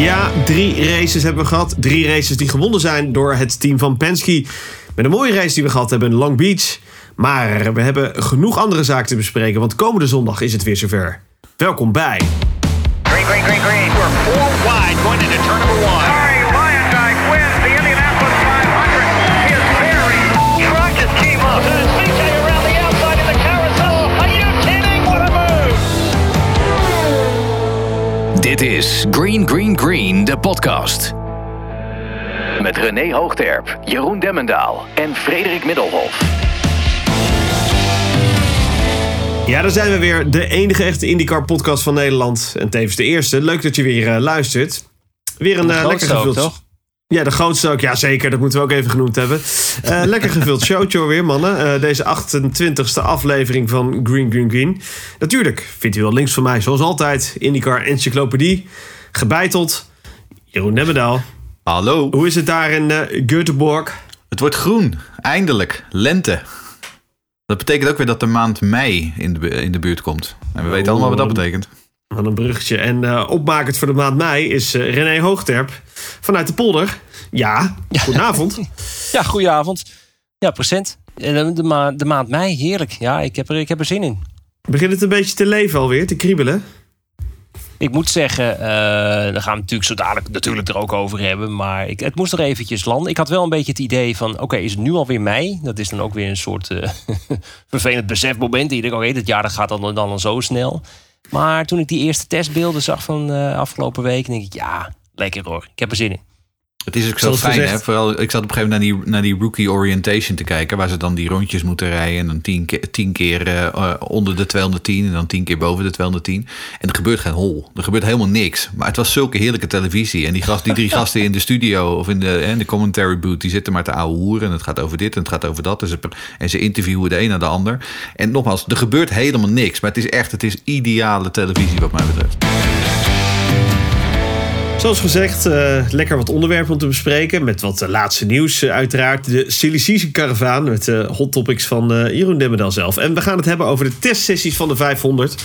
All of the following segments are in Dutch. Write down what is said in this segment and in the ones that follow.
Ja, drie races hebben we gehad. Drie races die gewonnen zijn door het team van Penske. Met een mooie race die we gehad hebben in Long Beach. Maar we hebben genoeg andere zaken te bespreken, want komende zondag is het weer zover. Welkom bij. Green, green, green, green. We're four wide going into turn number one. Dit is Green Green Green, de podcast. Met René Hoogterp, Jeroen Demmendaal en Frederik Middelhof. Ja, daar zijn we weer. De enige echte IndyCar podcast van Nederland. En tevens de eerste. Leuk dat je weer eh, luistert. Weer een eh, lekker gevuld... toch? Ja, de grootste ook. Ja, zeker. Dat moeten we ook even genoemd hebben. Eh, lekker gevuld showtje weer, mannen. Eh, deze 28e aflevering van Green Green Green. Natuurlijk vindt u wel links van mij, zoals altijd. IndyCar Encyclopedie. Gebeiteld. Jeroen Nemmendaal. Hallo. Hoe is het daar in uh, Göteborg? Het wordt groen. Eindelijk. Lente. Dat betekent ook weer dat de maand mei in de, bu- in de buurt komt. En we weten allemaal wat dat betekent. Wat een bruggetje. En eh opmakend voor de maand mei is eh, René Hoogterp. Vanuit de polder. Ja, goedenavond. Ja, goedenavond. Ja, present. Eh, De, de, ma- de maand mei, heerlijk. Ja, ik heb, er, ik heb er zin in. Begint het een beetje te leven alweer, te kriebelen? Ik moet zeggen, eh daar gaan we natuurlijk zo dadelijk natuurlijk er ook over hebben. Maar ik, het moest er eventjes landen. Ik had wel een beetje het idee van, oké, is het nu alweer mei? Dat is dan ook weer een soort eh, vervelend besefmoment. Ik denk, oké, dit jaar dat gaat dan, dan, dan zo snel. Maar toen ik die eerste testbeelden zag van eh, afgelopen week, denk ik, ja, lekker hoor. Ik heb er zin in. Het is ook zo Zoals fijn, gezegd. hè? Vooral, ik zat op een gegeven moment naar die, naar die rookie orientation te kijken... waar ze dan die rondjes moeten rijden... en dan tien keer, tien keer eh, eh, onder de 210 en dan tien keer boven de 210. En er gebeurt geen hol. Er gebeurt helemaal niks. Maar het was zulke heerlijke televisie. En die, gast, die drie gasten in de studio of in de, in de commentary booth... die zitten maar te ouwe hoeren. En het gaat over dit en het gaat over dat. En ze, en ze interviewen de een naar de ander. En nogmaals, er gebeurt helemaal niks. Maar het is echt, het is ideale televisie wat mij betreft. Zoals gezegd, eh, lekker wat onderwerpen om te bespreken. Met wat eh, laatste nieuws eh, uiteraard. De Silly Season Caravan met hot topics van Jeroen Demmerdal zelf. En we gaan het hebben over de testsessies van de 500.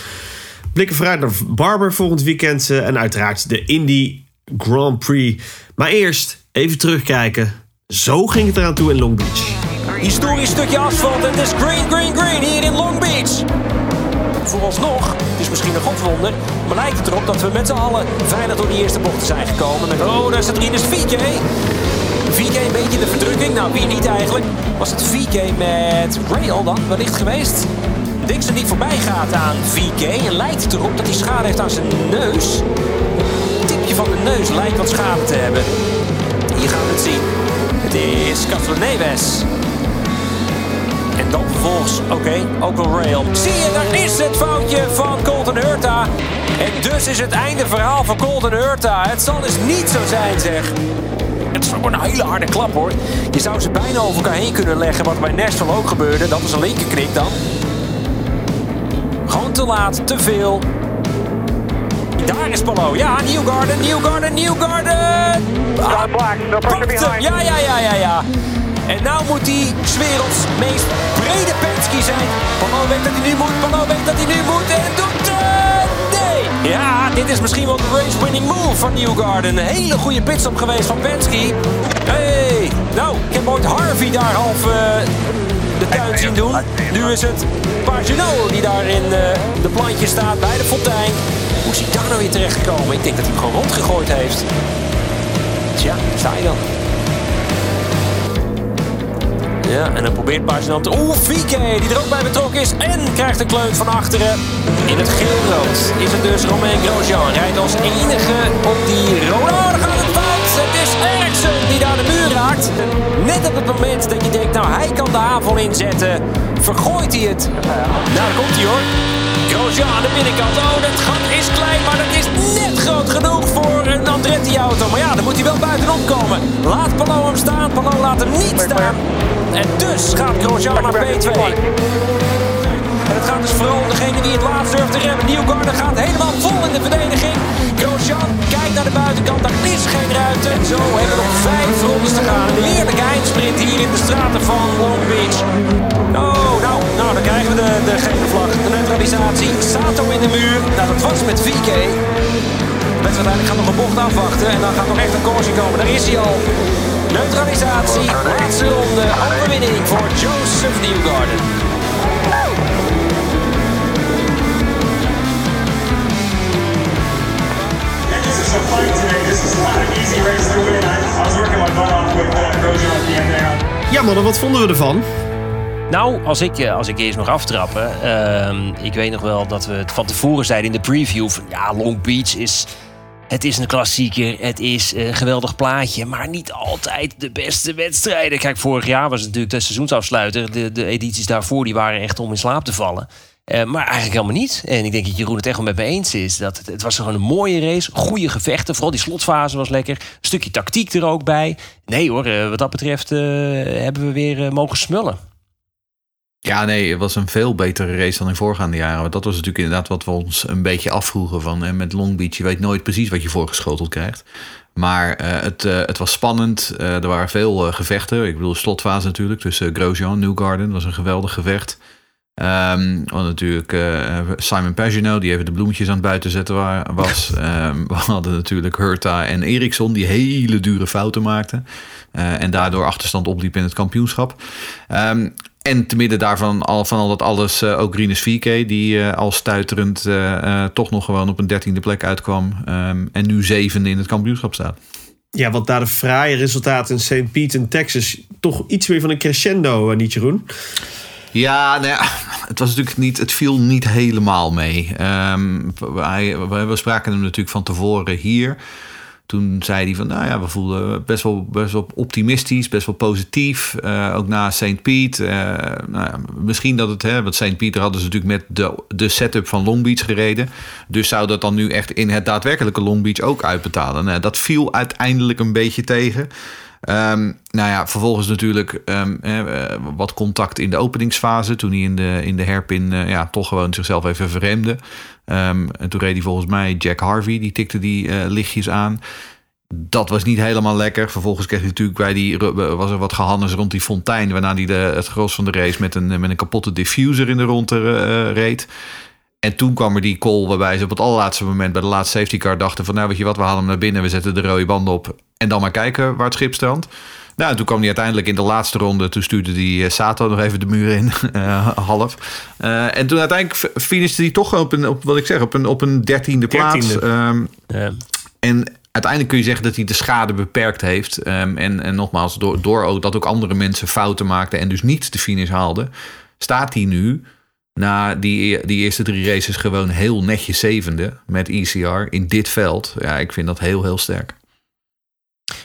Blikken vooruit naar Barber volgend weekend. en uiteraard de Indy Grand Prix. Maar eerst even terugkijken. Zo ging het eraan toe in Long Beach. Historisch stukje asfalt het is green, green, green hier in Long Beach. Vooralsnog, is misschien een godwonder, maar lijkt het erop dat we met z'n allen veilig door die eerste bochten zijn gekomen. Oh, daar staat Rinus VK. VK een beetje de verdrukking, nou wie niet eigenlijk. Was het VK met Rail dan wellicht geweest? Dixon die voorbij gaat aan VK en lijkt het erop dat hij schade heeft aan zijn neus. Het tipje van de neus lijkt wat schade te hebben. Hier gaan we het zien. Het is Castro Neves. En dan vervolgens, oké, ook wel rail. Zie je, daar is het foutje van Colton Hurta. En dus is het einde verhaal van Colton Hurta. Het zal dus niet zo zijn, zeg. Het is gewoon een hele harde klap, hoor. Je zou ze bijna over elkaar heen kunnen leggen, wat bij Nashville ook gebeurde. Dat was een linkerknik dan. Gewoon te laat, te veel. Daar is Palo. Ja, Newgarden, Newgarden, Newgarden. Scott Black, no pressure behind. Ja, ja, ja, ja, ja. En nou moet hij 's werelds meest brede Penske zijn. Pano weet dat hij nu moet, Pano weet dat hij nu moet en doet het! Nee! Ja, dit is misschien wel de race-winning move van Newgarden. Een hele goede pitstop geweest van Penske. Hey, nou, ik heb ooit Harvey daar half eh, de tuin zien doen. Nu is het Paginot die daar in eh, de plantje staat bij de fontein. Hoe is hij daar nou weer terechtgekomen? Ik denk dat hij hem gewoon rondgegooid heeft. Tja, sta dan. Ja, en dan probeert Paginot te... Oeh, VK, die er ook bij betrokken is. En krijgt een kleun van achteren. In het geel-rood is het dus Romain Grosjean. Rijdt als enige op die rode... Oh, het. Het is Ericsson die daar de muur raakt. Net op het moment dat je denkt, nou, hij kan de aanval inzetten. Vergooit hij het. Nou, daar komt hij hoor. Grosjean aan de binnenkant. Oh, dat gat is klein, maar dat is net groot genoeg voor een Andretti-auto. Maar ja, dan moet hij wel buitenom komen. Laat Palou hem staan. Palou laat hem niet staan. En dus gaat Grosjean naar P2. En het gaat dus vooral om degene die het laatst durft te remmen. Newgarden gaat helemaal vol in de verdediging. Grosjean kijkt naar de buitenkant, daar is geen ruimte. En zo hebben we nog vijf rondes te gaan. Een heerlijke eindsprint hier in de straten van Long Beach. Oh, nou, nou dan krijgen we de, de gele vlag, de neutralisatie. Sato in de muur. Nou, dat was met VK. wedstrijd eigenlijk gaat nog een bocht afwachten. En dan gaat nog echt een corsi komen. Daar is hij al. Neutralisatie. Laatste ronde. Overwinning voor Joseph Newgarden. Ja, mannen, wat vonden we ervan? Nou, als ik, eh, als ik eerst nog aftrappen. ehm, ik weet nog wel dat we het van tevoren zeiden in de preview. Van, ja, Long Beach is. Het is een klassieker. Het is een geweldig plaatje. Maar niet altijd de beste wedstrijden. Kijk, vorig jaar was het natuurlijk de seizoensafsluiter. De, de edities daarvoor die waren echt om in slaap te vallen. Eh, maar eigenlijk helemaal niet. En ik denk dat Jeroen het echt wel met me eens is. Dat het, het was gewoon een mooie race. Goede gevechten. Vooral die slotfase was lekker. Een stukje tactiek er ook bij. Nee hoor, eh, wat dat betreft eh, hebben we weer mogen smullen. Ja, nee, het was een veel betere race dan in voorgaande jaren. Want dat was natuurlijk inderdaad wat we ons een beetje afvroegen van. En met Long Beach, je weet nooit precies wat je voorgeschoteld krijgt. Maar het, het was spannend. Er waren veel gevechten. Ik bedoel, slotfase natuurlijk tussen Grosjean en Newgarden. was een geweldig gevecht. Want natuurlijk eh, Simon Pagino, die even de bloemetjes aan het buiten zetten wa- was. Ehm, we hadden natuurlijk Hurta en Eriksson, die hele dure fouten maakten. Eh, en daardoor achterstand opliep in het kampioenschap. Ehm, en te midden daarvan, al, van al dat alles, eh, ook Rinus VK, die al stuiterend toch nog gewoon op een dertiende plek uitkwam. En nu zevende in het kampioenschap staat. Ja, wat na de fraaie resultaten in St. Pete in Texas toch iets meer van een crescendo, niet Jeroen? Ja, nou het was natuurlijk niet, het viel niet helemaal mee. Ehm, we, spraken hem natuurlijk van tevoren hier. Toen zei hij van, nou ja, we voelden best wel, best wel optimistisch, best wel positief. Eh, ook na St. Piet. Eh, nou ja, misschien dat het, hè, want St. Pieter hadden ze natuurlijk met de, de setup van Long Beach gereden. Dus zou dat dan nu echt in het daadwerkelijke Long Beach ook uitbetalen? Nou, dat viel uiteindelijk een beetje tegen. Ehm, nou ja, vervolgens natuurlijk ehm, eh, wat contact in de openingsfase. Toen hij in de, in de herpin eh, ja, toch gewoon zichzelf even verremde. Ehm, en toen reed hij volgens mij Jack Harvey, die tikte die eh, lichtjes aan. Dat was niet helemaal lekker. Vervolgens kreeg hij natuurlijk bij die, was er wat gehannes rond die fontein. Waarna hij de, het gros van de race met een, met een kapotte diffuser in de ronde reed. En toen kwam er die call waarbij ze op het allerlaatste moment bij de laatste safety car dachten van nou weet je wat, we halen hem naar binnen, we zetten de rode banden op en dan maar kijken waar het schip strandt. Nou, en toen kwam hij uiteindelijk in de laatste ronde. Toen stuurde die eh, Sato nog even de muur in, eh, half. Eh, en toen uiteindelijk finishte hij toch op een, op, wat ik zeg, op een, op een dertiende plaats. Dertiende. Ehm, Eh, en uiteindelijk kun je zeggen dat hij de schade beperkt heeft. Ehm, en, en nogmaals, door, door ook dat ook andere mensen fouten maakten en dus niet de finish haalden, staat hij nu na die, die eerste drie races gewoon heel netjes zevende met ECR in dit veld. Ja, ik vind dat heel, heel sterk.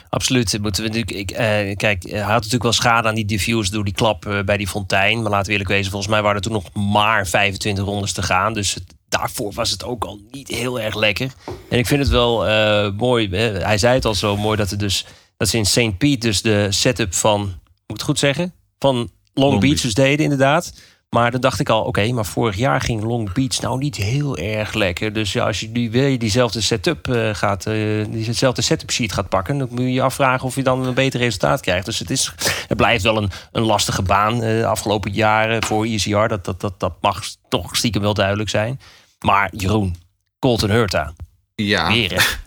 Absoluut. Moeten we natuurlijk, ik, eh, kijk, hij had natuurlijk wel schade aan die diffuse door die klap eh, bij die fontein. Maar laten we eerlijk wezen, volgens mij waren er toen nog maar 25 rondes te gaan. Dus het- daarvoor was het ook al niet heel erg lekker. En ik vind het wel eh, mooi. Hij zei het al zo mooi dat, het dus, dat ze in St. Pete dus de setup van, moet ik het goed zeggen? Van Long, Long Beach, Beach. dus deden inderdaad. Maar dan dacht ik al, oké, maar vorig jaar ging Long Beach nou niet heel erg lekker. Dus ja, als je nu weer diezelfde setup eh, gaat, eh, diezelfde setup sheet gaat pakken, dan moet je je afvragen of je dan een beter resultaat krijgt. Dus het, is, het blijft wel een, een lastige baan eh, de afgelopen jaren voor ECR. Dat, dat, dat, dat mag toch stiekem wel duidelijk zijn. Maar Jeroen, Colton Hurta, Ja, weer?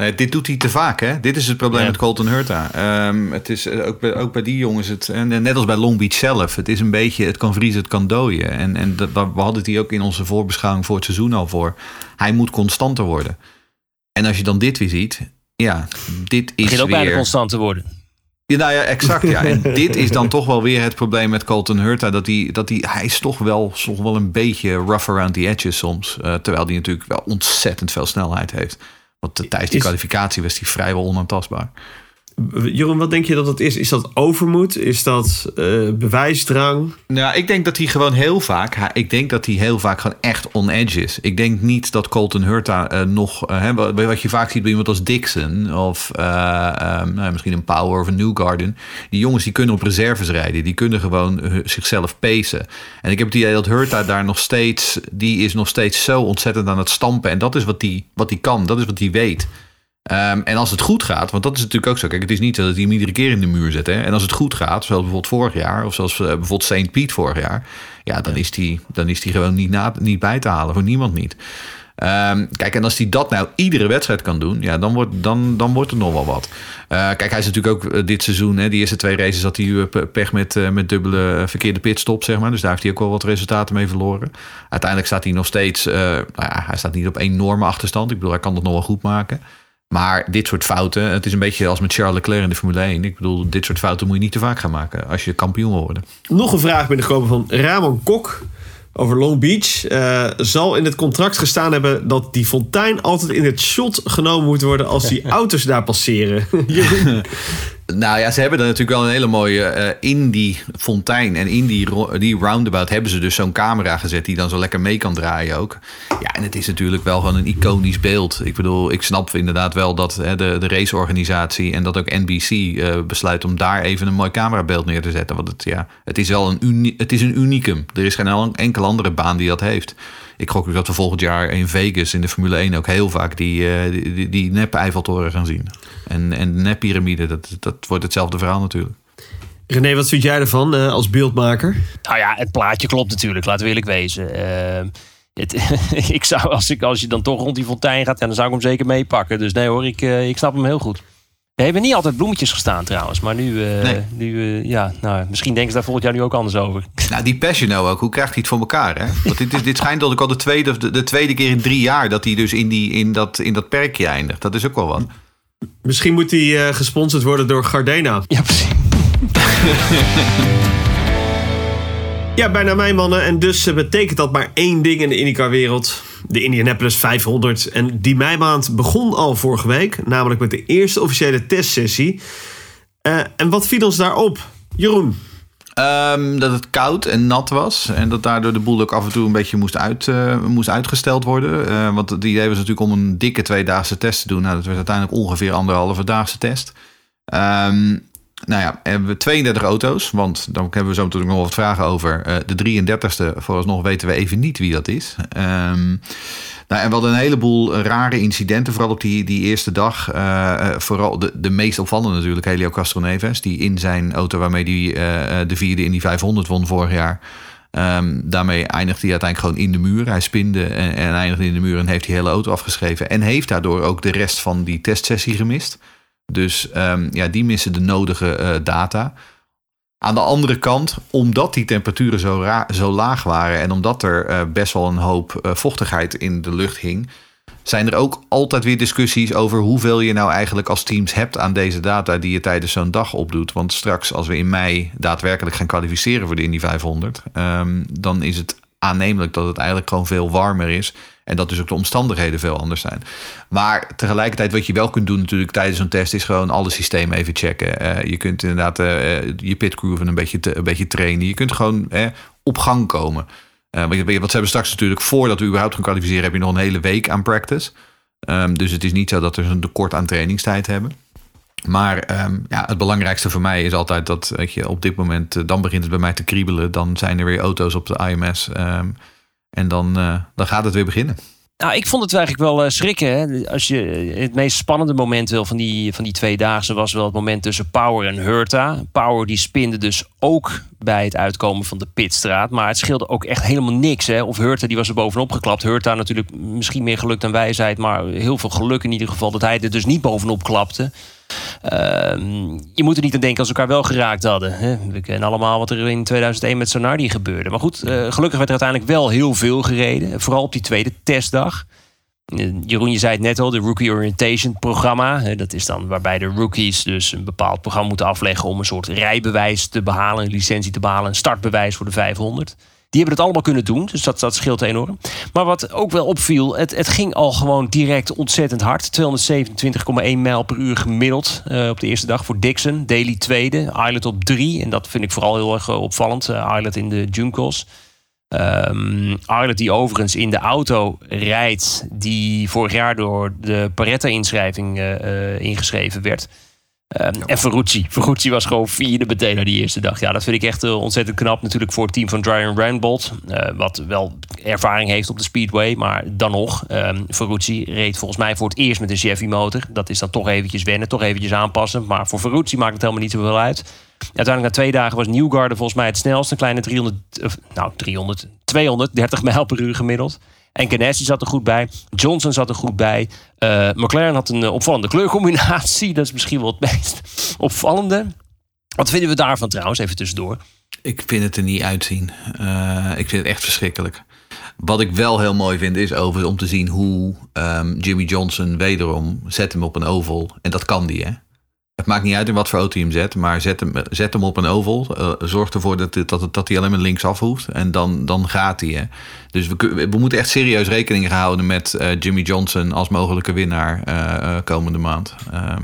Nee, dit doet hij te vaak, hè? Dit is het probleem Ja. met Colton Hurta. Ehm, het is eh, ook bij, ook bij die jongens, het, en net als bij Long Beach zelf, het is een beetje, het kan vriezen, het kan dooien. En, en dat, we hadden het hier ook in onze voorbeschouwing voor het seizoen al voor. Hij moet constanter worden. En als je dan dit weer ziet, ja, dit is begint ook bijna constant te worden. Ja, nou ja, exact. Ja. En dit is dan toch wel weer het probleem met Colton Hurta. Dat hij, dat hij, hij is toch wel, toch wel een beetje rough around the edges soms. Eh, terwijl hij natuurlijk wel ontzettend veel snelheid heeft. Want tijdens die kwalificatie was hij vrijwel onaantastbaar. Jeroen, wat denk je dat het is? Is dat overmoed? Is dat eh, bewijsdrang? Nou, ik denk dat hij gewoon heel vaak... Ik denk dat hij heel vaak gewoon echt on edge is. Ik denk niet dat Colton Hurta eh, nog... eh, wat je vaak ziet bij iemand als Dixon... of eh, ehm, nou, misschien een Power of een Newgarden. Die jongens die kunnen op reserves rijden. Die kunnen gewoon zichzelf pacen. En ik heb het idee dat Hurta daar nog steeds... die is nog steeds zo ontzettend aan het stampen. En dat is wat hij wat die kan. Dat is wat hij weet. Ehm, en als het goed gaat, want dat is natuurlijk ook zo. Kijk, het is niet dat hij hem iedere keer in de muur zet. Hè? En als het goed gaat, zoals bijvoorbeeld vorig jaar, of zoals eh, bijvoorbeeld St. Piet vorig jaar, ja, dan is die, dan is die gewoon niet, na, niet bij te halen voor niemand niet. Ehm, kijk, en als hij dat nou iedere wedstrijd kan doen, ja, dan, wordt, dan, dan wordt het nog wel wat. Eh, kijk, hij is natuurlijk ook eh, dit seizoen, hè, die eerste twee races had hij pe- pech met, met dubbele verkeerde pitstop, zeg maar. Dus daar heeft hij ook wel wat resultaten mee verloren. Uiteindelijk staat hij nog steeds, nou ja, hij staat niet op enorme achterstand. Ik bedoel, hij kan dat nog wel goed maken. Maar dit soort fouten, het is een beetje als met Charles Leclerc in de Formule 1. Ik bedoel, dit soort fouten moet je niet te vaak gaan maken als je kampioen wil worden. Nog een vraag binnengekomen van Ramon Kok over Long Beach. Eh, zal in het contract gestaan hebben dat die fontein altijd in het shot genomen moet worden als die auto's daar passeren? Nou ja, ze hebben er natuurlijk wel een hele mooie. eh, in die fontein en in die, die roundabout hebben ze dus zo'n camera gezet die dan zo lekker mee kan draaien ook. Ja, en het is natuurlijk wel gewoon een iconisch beeld. Ik bedoel, ik snap inderdaad wel dat hè, de, de raceorganisatie en dat ook NBC eh, besluit om daar even een mooi camerabeeld neer te zetten. Want het, ja, het is wel een, uni het is een unicum. Er is geen enkele andere baan die dat heeft. Ik gok ook dat we volgend jaar in Vegas in de Formule 1 ook heel vaak die, eh, die, die, die nep Eiffeltoren gaan zien. En, en de nep piramide, dat, dat wordt hetzelfde verhaal natuurlijk. René, wat vind jij ervan eh, als beeldmaker? Nou ja, het plaatje klopt natuurlijk, laten we eerlijk wezen. Ehm, het, ik zou, als, ik, als je dan toch rond die fontein gaat, dan zou ik hem zeker meepakken. Dus nee hoor, ik, eh, ik snap hem heel goed. Er hebben niet altijd bloemetjes gestaan trouwens. Maar nu, eh, Nee. nu eh, ja, nou, misschien denken ze daar volgend jaar nu ook anders over. Nou, die Passion ook, hoe krijgt hij het voor elkaar? Hè? Want dit, is- dit schijnt dat ik al de tweede, de, de tweede keer in drie jaar dat hij dus in, die, in, dat, in dat perkje eindigt. Dat is ook wel wat. Misschien moet hij eh, gesponsord worden door Gardena. Ja, precies. Ja, bijna mijn mannen. En dus betekent dat maar één ding in de IndyCar-wereld. De Indianapolis 500. En die meimaand begon al vorige week. Namelijk met de eerste officiële testsessie. Eh, en wat viel ons daarop? Jeroen. Ehm, dat het koud en nat was. En dat daardoor de boel ook af en toe een beetje moest, uit, eh, moest uitgesteld worden. Eh, want het idee was natuurlijk om een dikke tweedaagse test te doen. Nou, dat was uiteindelijk ongeveer anderhalve daagse test. Ehm, nou ja, hebben we 32 auto's. Want dan hebben we zo natuurlijk nog wat vragen over. Eh, de 33ste, vooralsnog weten we even niet wie dat is. Ehm, nou, en we hadden een heleboel rare incidenten, vooral op die, die eerste dag. Eh, eh, vooral de, de meest opvallende natuurlijk, Helio Castroneves. Die in zijn auto waarmee hij de vierde in die 500 won vorig jaar. Ehm, daarmee eindigt hij uiteindelijk gewoon in de muur. Hij spinde en, en eindigde in de muur en heeft die hele auto afgeschreven. En heeft daardoor ook de rest van die testsessie gemist. Dus ehm, ja, die missen de nodige eh, data. Aan de andere kant, omdat die temperaturen zo, zo laag waren en omdat er eh, best wel een hoop eh, vochtigheid in de lucht hing, zijn er ook altijd weer discussies over hoeveel je nou eigenlijk als teams hebt aan deze data die je tijdens zo'n dag opdoet. Want straks, als we in mei daadwerkelijk gaan kwalificeren voor de Indy 500, ehm, dan is het aannemelijk dat het eigenlijk gewoon veel warmer is. En dat dus ook de omstandigheden veel anders zijn. Maar tegelijkertijd, wat je wel kunt doen natuurlijk tijdens zo'n test, is gewoon alle systemen even checken. Eh, je kunt inderdaad eh, je pitcrew een beetje, een beetje trainen. Je kunt gewoon op gang komen. Want wat ze hebben straks natuurlijk, voordat we überhaupt gaan kwalificeren, heb je nog een hele week aan practice. Ehm, dus het is niet zo dat we een tekort aan trainingstijd hebben. Maar ehm, ja, het belangrijkste voor mij is altijd dat weet je, op dit moment, dan begint het bij mij te kriebelen. Dan zijn er weer auto's op de IMS. ehm, en dan, eh, dan gaat het weer beginnen. Nou, ik vond het eigenlijk wel eh, schrikken. Hè? Als je het meest spannende moment wil van die, van die tweedaagse was wel het moment tussen Power en Hurta. Power die spinde dus ook bij het uitkomen van de pitstraat. Maar het scheelde ook echt helemaal niks. Hè? Of Hurta die was er bovenop geklapt. Hurta natuurlijk misschien meer geluk dan wijsheid. Maar heel veel geluk in ieder geval dat hij er dus niet bovenop klapte. Ehm, je moet er niet aan denken als ze elkaar wel geraakt hadden. Hè? We kennen allemaal wat er in 2001 met Sonardi gebeurde. Maar goed, eh, gelukkig werd er uiteindelijk wel heel veel gereden. Vooral op die tweede testdag. Eh, Jeroen, je zei het net al, de Rookie Orientation programma. Dat is dan waarbij de rookies dus een bepaald programma moeten afleggen... om een soort rijbewijs te behalen, een licentie te behalen... een startbewijs voor de 500. Die hebben het allemaal kunnen doen, dus dat, dat scheelt enorm. Maar wat ook wel opviel, het, het ging al gewoon direct ontzettend hard. 227,1 mijl per uur gemiddeld eh, op de eerste dag voor Dixon. Daily tweede, Islet op drie. En dat vind ik vooral heel erg eh, opvallend. Uh, Islet in de Juncos. Um, Arlet die overigens in de auto rijdt... die vorig jaar door de Paretta-inschrijving ingeschreven werd... Um, en Ferrucci. Ferrucci was gewoon vierde meteen na die eerste dag. Ja, dat vind ik echt uh, ontzettend knap. Natuurlijk voor het team van Ryan Randbold. Uh, wat wel ervaring heeft op de Speedway. Maar dan nog, um, Ferrucci reed volgens mij voor het eerst met een Chevy motor. Dat is dan toch eventjes wennen, toch eventjes aanpassen. Maar voor Ferrucci maakt het helemaal niet zoveel uit. Uiteindelijk na twee dagen was Newgarden volgens mij het snelst. Een kleine 300, nou 300, 230 mijl per uur gemiddeld. En Ganassi zat er goed bij. Johnson zat er goed bij. Eh, McLaren had een eh, opvallende kleurcombinatie. Dat is misschien wel het meest opvallende. Wat vinden we daarvan trouwens? Even tussendoor. Ik vind het er niet uitzien. Eh, ik vind het echt verschrikkelijk. Wat ik wel heel mooi vind is over om te zien hoe ehm, Jimmy Johnson wederom zet hem op een oval. En dat kan die hè. Het maakt niet uit in wat voor auto je hem zet, maar zet hem, zet hem op een oval. Eh, zorg ervoor dat, dat, dat hij alleen maar linksaf hoeft. En dan, dan gaat hij. Hè. Dus we, we moeten echt serieus rekening houden met eh, Jimmy Johnson als mogelijke winnaar eh, komende maand. Ehm,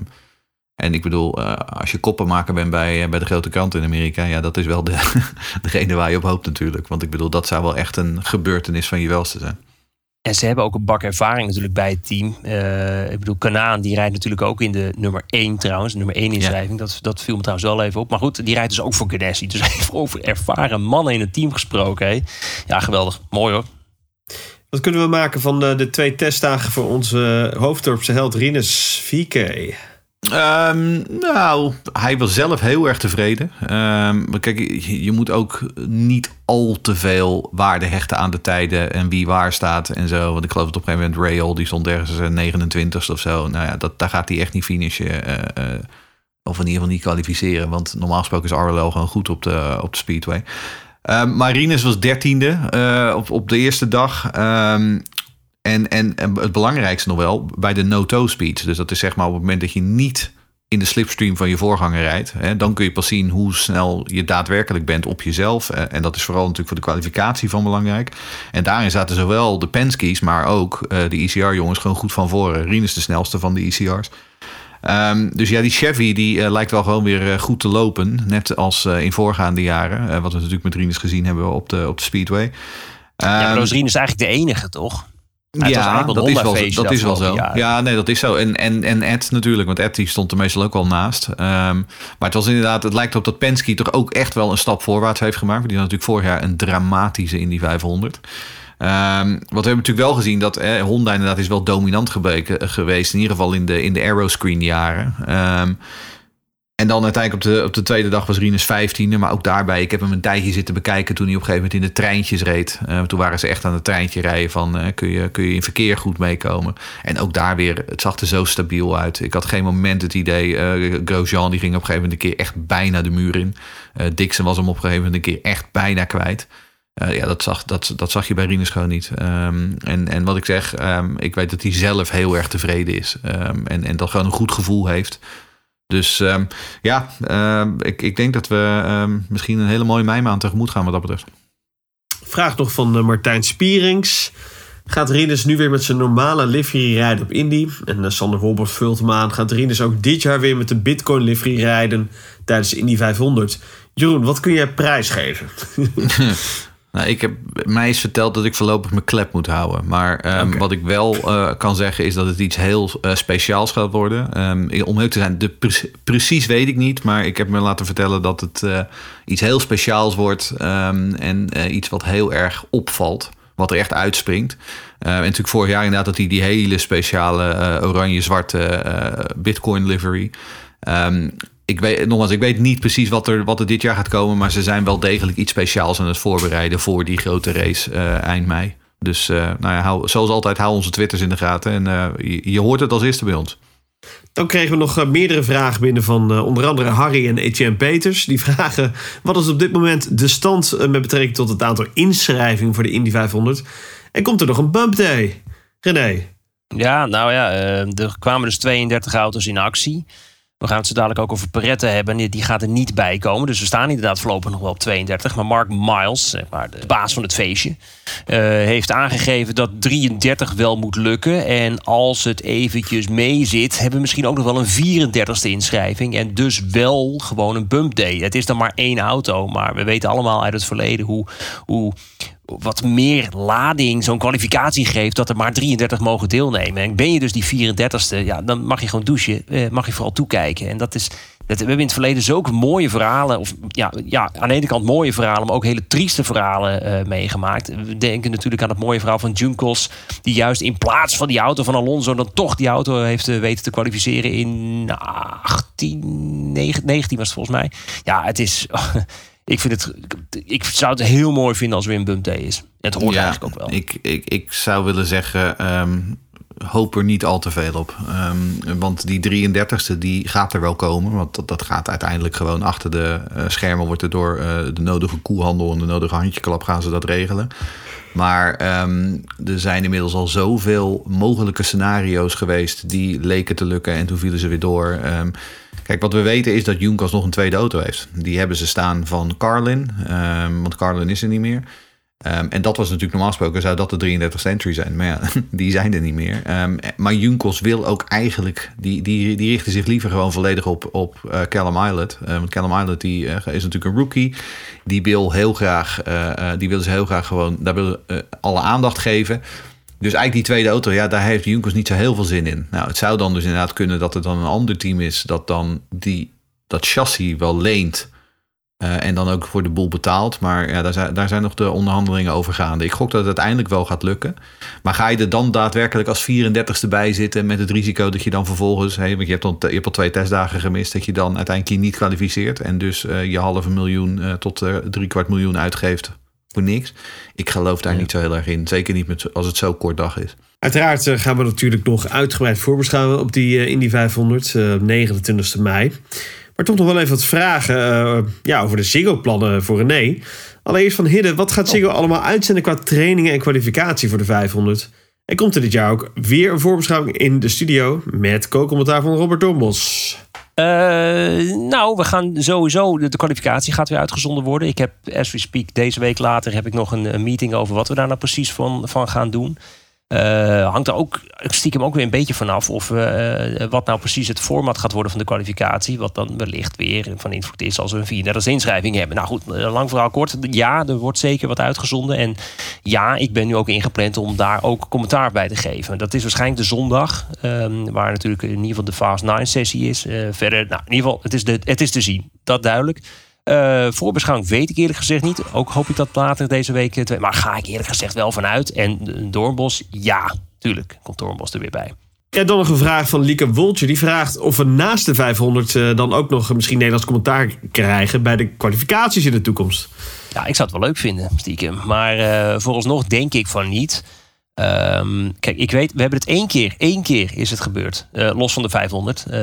en ik bedoel, als je koppenmaker bent bij, bij de grote kranten in Amerika, ja, dat is wel de, degene waar je op hoopt natuurlijk. Want ik bedoel, dat zou wel echt een gebeurtenis van je welste zijn. En ze hebben ook een bak ervaring natuurlijk bij het team. Eh, ik bedoel, Kanaan die rijdt natuurlijk ook in de nummer 1 trouwens. Nummer 1 inschrijving. Dat, dat viel me trouwens wel even op. Maar goed, die rijdt dus ook voor Ganassi. Dus even over ervaren mannen in het team gesproken. Hè? Ja, geweldig. Mooi hoor. Wat kunnen we maken van de, de twee testdagen voor onze hoofddorpse held Rinus VK? Ehm, nou, hij was zelf heel erg tevreden. Ehm, maar kijk, je, moet ook niet al te veel waarde hechten aan de tijden en wie waar staat en zo. Want ik geloof dat op een gegeven moment Rayol, die stond ergens eh, 29ste of zo. Nou ja, dat, daar gaat hij echt niet finishen. eh, eh, of in ieder geval niet kwalificeren. Want normaal gesproken is RLL gewoon goed op de, op de speedway. Ehm Marinus was dertiende eh op, op de eerste dag. En, en, en het belangrijkste nog wel, bij de no-toe speeds. Dus dat is zeg maar op het moment dat je niet in de slipstream van je voorganger rijdt. Hè, dan kun je pas zien hoe snel je daadwerkelijk bent op jezelf. Eh, En dat is vooral natuurlijk voor de kwalificatie van belangrijk. En daarin zaten zowel de Penske's, maar ook eh, de ECR-jongens gewoon goed van voren. Rien is de snelste van de ECR's. Ehm, dus ja, die Chevy die eh, lijkt wel gewoon weer goed te lopen. Net als in voorgaande jaren. wat we natuurlijk met Rinus gezien hebben op de, op de Speedway. Ja, Ehm, maar Rosrien is eigenlijk de enige, toch? Ja, dat is wel, zo- dat is wel zo. Ja, nee, dat is zo. En, en, en Ed natuurlijk, want Ed die stond er meestal ook wel naast. Ehm, maar het was inderdaad, het lijkt op dat Penske toch ook echt wel een stap voorwaarts heeft gemaakt. Want Die had natuurlijk vorig jaar een dramatische Indy 500. Ehm, wat we hebben natuurlijk wel gezien dat eh, Honda inderdaad is wel dominant gebleken, geweest. In ieder geval in de, in de aeroscreen jaren. Ehm, en dan uiteindelijk op de, op de tweede dag was Rinus 15e. Maar ook daarbij, ik heb hem een tijdje zitten bekijken toen hij op een gegeven moment in de treintjes reed. Eh, toen waren ze echt aan het treintje rijden van eh, kun, je, kun je in verkeer goed meekomen. En ook daar weer, het zag er zo stabiel uit. Ik had geen moment het idee, eh Grosjean die ging op een gegeven moment een keer echt bijna de muur in. Dixon was hem op een gegeven moment een keer echt bijna kwijt. Ja, dat zag, dat, dat zag je bij Rinus gewoon niet. Ehm, en, en wat ik zeg, ehm, ik weet dat hij zelf heel erg tevreden is. Ehm, en, en dat gewoon een goed gevoel heeft. Dus ehm, ja, ehm, ik, ik denk dat we ehm, misschien een hele mooie meimaand tegemoet gaan wat dat betreft. Vraag nog van eh, Martijn Spierings. Gaat Rinus nu weer met zijn normale livery rijden op Indy? En eh, Sander Wolbers vult hem aan. Gaat Rinus ook dit jaar weer met de Bitcoin livery rijden tijdens Indy 500? Jeroen, wat kun jij prijsgeven? Nou, ik heb, mij is verteld dat ik voorlopig mijn klep moet houden. Maar ehm, wat ik wel eh, kan zeggen is dat het iets heel eh, speciaals gaat worden. Ehm, om heel te zijn, de pre- precies weet ik niet. Maar ik heb me laten vertellen dat het eh, iets heel speciaals wordt. ehm, en iets wat heel erg opvalt. Wat er echt uitspringt. En natuurlijk vorig jaar inderdaad dat hij die hele speciale oranje-zwarte Bitcoin livery. Ik weet, nogmaals, ik weet niet precies wat er, wat er dit jaar gaat komen. Maar ze zijn wel degelijk iets speciaals aan het voorbereiden voor die grote race eh, eind mei. Dus eh, nou ja, hou, zoals altijd, hou onze twitters in de gaten. En eh, je, je hoort het als eerste bij ons. Dan kregen we nog meerdere vragen binnen van eh, onder andere Harry en Etienne Peters. Die vragen: wat is op dit moment de stand met betrekking tot het aantal inschrijvingen voor de Indy 500? En komt er nog een bump day? René. Ja, nou ja, er kwamen dus 32 auto's in actie. We gaan het zo dadelijk ook over Perette hebben. Die- gaat er niet bij komen. Dus we staan inderdaad voorlopig nog wel op 32. Maar Mark Miles, zeg maar de baas van het feestje, eh, heeft aangegeven dat 33 wel moet lukken. En als het eventjes mee zit, hebben we misschien ook nog wel een 34ste inschrijving. En dus wel gewoon een bump day. Het is dan maar één auto. Maar we weten allemaal uit het verleden hoe, hoe wat meer lading zo'n kwalificatie geeft dat er maar 33 mogen deelnemen. En ben je dus die 34ste, ja, dan mag je gewoon douchen, eh, mag je vooral toekijken. En dat is, dat, we hebben in het verleden zulke mooie verhalen, of ja, ja, aan de ene kant mooie verhalen, maar ook hele trieste verhalen eh, meegemaakt. We denken natuurlijk aan het mooie verhaal van Junkos, die juist in plaats van die auto van Alonso dan toch die auto heeft eh, weten te kwalificeren in 18, 19, 19 was het volgens mij. Ja, het is. ik, vind het, ik zou het heel mooi vinden als Wim Day is. Het hoort eigenlijk ook wel. Ik, ik, ik zou willen zeggen, ehm, hoop er niet al te veel op. Ehm, want die 33ste die gaat er wel komen. Want dat, dat gaat uiteindelijk gewoon achter de eh, schermen. Wordt er door eh, de nodige koehandel en de nodige handjeklap gaan ze dat regelen. Maar ehm, er zijn inmiddels al zoveel mogelijke scenario's geweest die leken te lukken en toen vielen ze weer door. Ehm, kijk, wat we weten is dat Junkers nog een tweede auto heeft. Die hebben ze staan van Carlin, ehm, want Carlin is er niet meer. Ehm, en dat was natuurlijk normaal gesproken zou dat de 33 century zijn. Maar ja, die zijn er niet meer. Ehm, maar Junkos wil ook eigenlijk... Die, die, die richten zich liever gewoon volledig op, op uh, Callum Islet. Uh, want Callum Islet die, uh, is natuurlijk een rookie. Die wil heel graag... die willen ze heel graag gewoon... Daar willen alle aandacht geven. Dus eigenlijk die tweede auto, ja, daar heeft Junkos niet zo heel veel zin in. Nou, het zou dan dus inderdaad kunnen dat het dan een ander team is... dat dan die, dat chassis wel leent... Uh, en dan ook voor de boel betaald. Maar ja, daar, zijn, daar zijn nog de onderhandelingen over gaande. Ik gok dat het uiteindelijk wel gaat lukken. Maar ga je er dan daadwerkelijk als 34ste bij zitten... met het risico dat je dan vervolgens... Hey, want je hebt, al, je twee testdagen gemist... dat je dan uiteindelijk niet kwalificeert... en dus uh, je halve miljoen uh, tot drie kwart miljoen uitgeeft voor niks. Ik geloof daar ja. niet zo heel erg in. Zeker niet met, als het zo kort dag is. Uiteraard gaan we natuurlijk nog uitgebreid voorbeschouwen... op die Indy 500, 29 mei... Maar toch nog wel even wat vragen uh, ja, over de Ziggo-plannen voor René. Allereerst van Hidde, wat gaat Ziggo oh. allemaal uitzenden qua trainingen en kwalificatie voor de 500? En komt er dit jaar ook weer een voorbeschouwing in de studio met co-commentaar van Robert Dombos? Uh, nou, we gaan sowieso, de, kwalificatie gaat weer uitgezonden worden. Ik heb, as we speak, deze week later heb ik nog een, een meeting over wat we daar nou precies van, van gaan doen. Uh, hangt er ook stiekem ook weer een beetje vanaf of uh, wat nou precies het format gaat worden van de kwalificatie. Wat dan wellicht weer van invloed is als we een 34 inschrijving hebben. Nou goed, lang verhaal kort. Ja, er wordt zeker wat uitgezonden. En ja, ik ben nu ook ingepland om daar ook commentaar bij te geven. Dat is waarschijnlijk de zondag, um, waar natuurlijk in ieder geval de Fast 9 sessie is. Uh, verder, nou, in ieder geval, het is, de, het is te zien. Dat duidelijk. Uh, voorbeschouwing weet ik eerlijk gezegd niet. Ook hoop ik dat later deze week. Maar ga ik eerlijk gezegd wel vanuit. En Doornbos, ja, tuurlijk komt Doornbos er weer bij. Ja, dan nog een vraag van Lieke Woltje. Die vraagt of we naast de 500 uh, dan ook nog misschien Nederlands commentaar krijgen bij de kwalificaties in de toekomst. Ja, ik zou het wel leuk vinden, stiekem. Maar uh, vooralsnog denk ik van niet. Um, kijk, ik weet, we hebben het één keer, één keer is het gebeurd. Uh, los van de 500. Uh,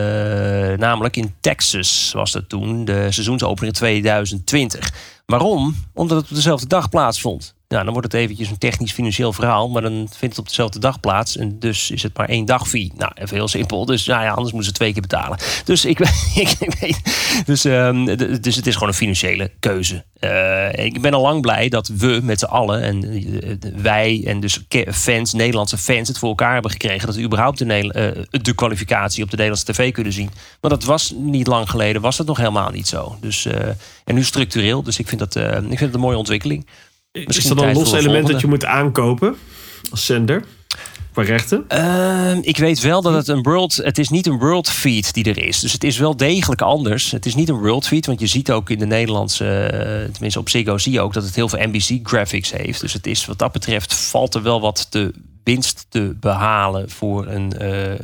namelijk in Texas was dat toen, de seizoensopening 2020. Waarom? Omdat het op dezelfde dag plaatsvond. Nou, dan wordt het eventjes een technisch-financieel verhaal, maar dan vindt het op dezelfde dag plaats. En dus is het maar één dag fee. Nou, even heel simpel. Dus nou ja, anders moeten ze twee keer betalen. Dus ik, ik weet. Dus, um, dus het is gewoon een financiële keuze. Uh, ik ben al lang blij dat we met z'n allen en uh, wij en dus fans, Nederlandse fans, het voor elkaar hebben gekregen dat we überhaupt de, uh, de kwalificatie op de Nederlandse tv kunnen zien. Maar dat was niet lang geleden, was dat nog helemaal niet zo. Dus, en nu structureel. Dus ik vind dat, ik vind het een mooie ontwikkeling. Misschien is dat een los element dat je moet aankopen als zender? Rechten? Uh, ik weet wel dat het een world... Het is niet een world feed die er is. Dus het is wel degelijk anders. Het is niet een world feed. Want je ziet ook in de Nederlandse... Uh, tenminste op Ziggo zie je ook dat het heel veel NBC graphics heeft. Dus het is wat dat betreft valt er wel wat te winst te behalen voor een, uh,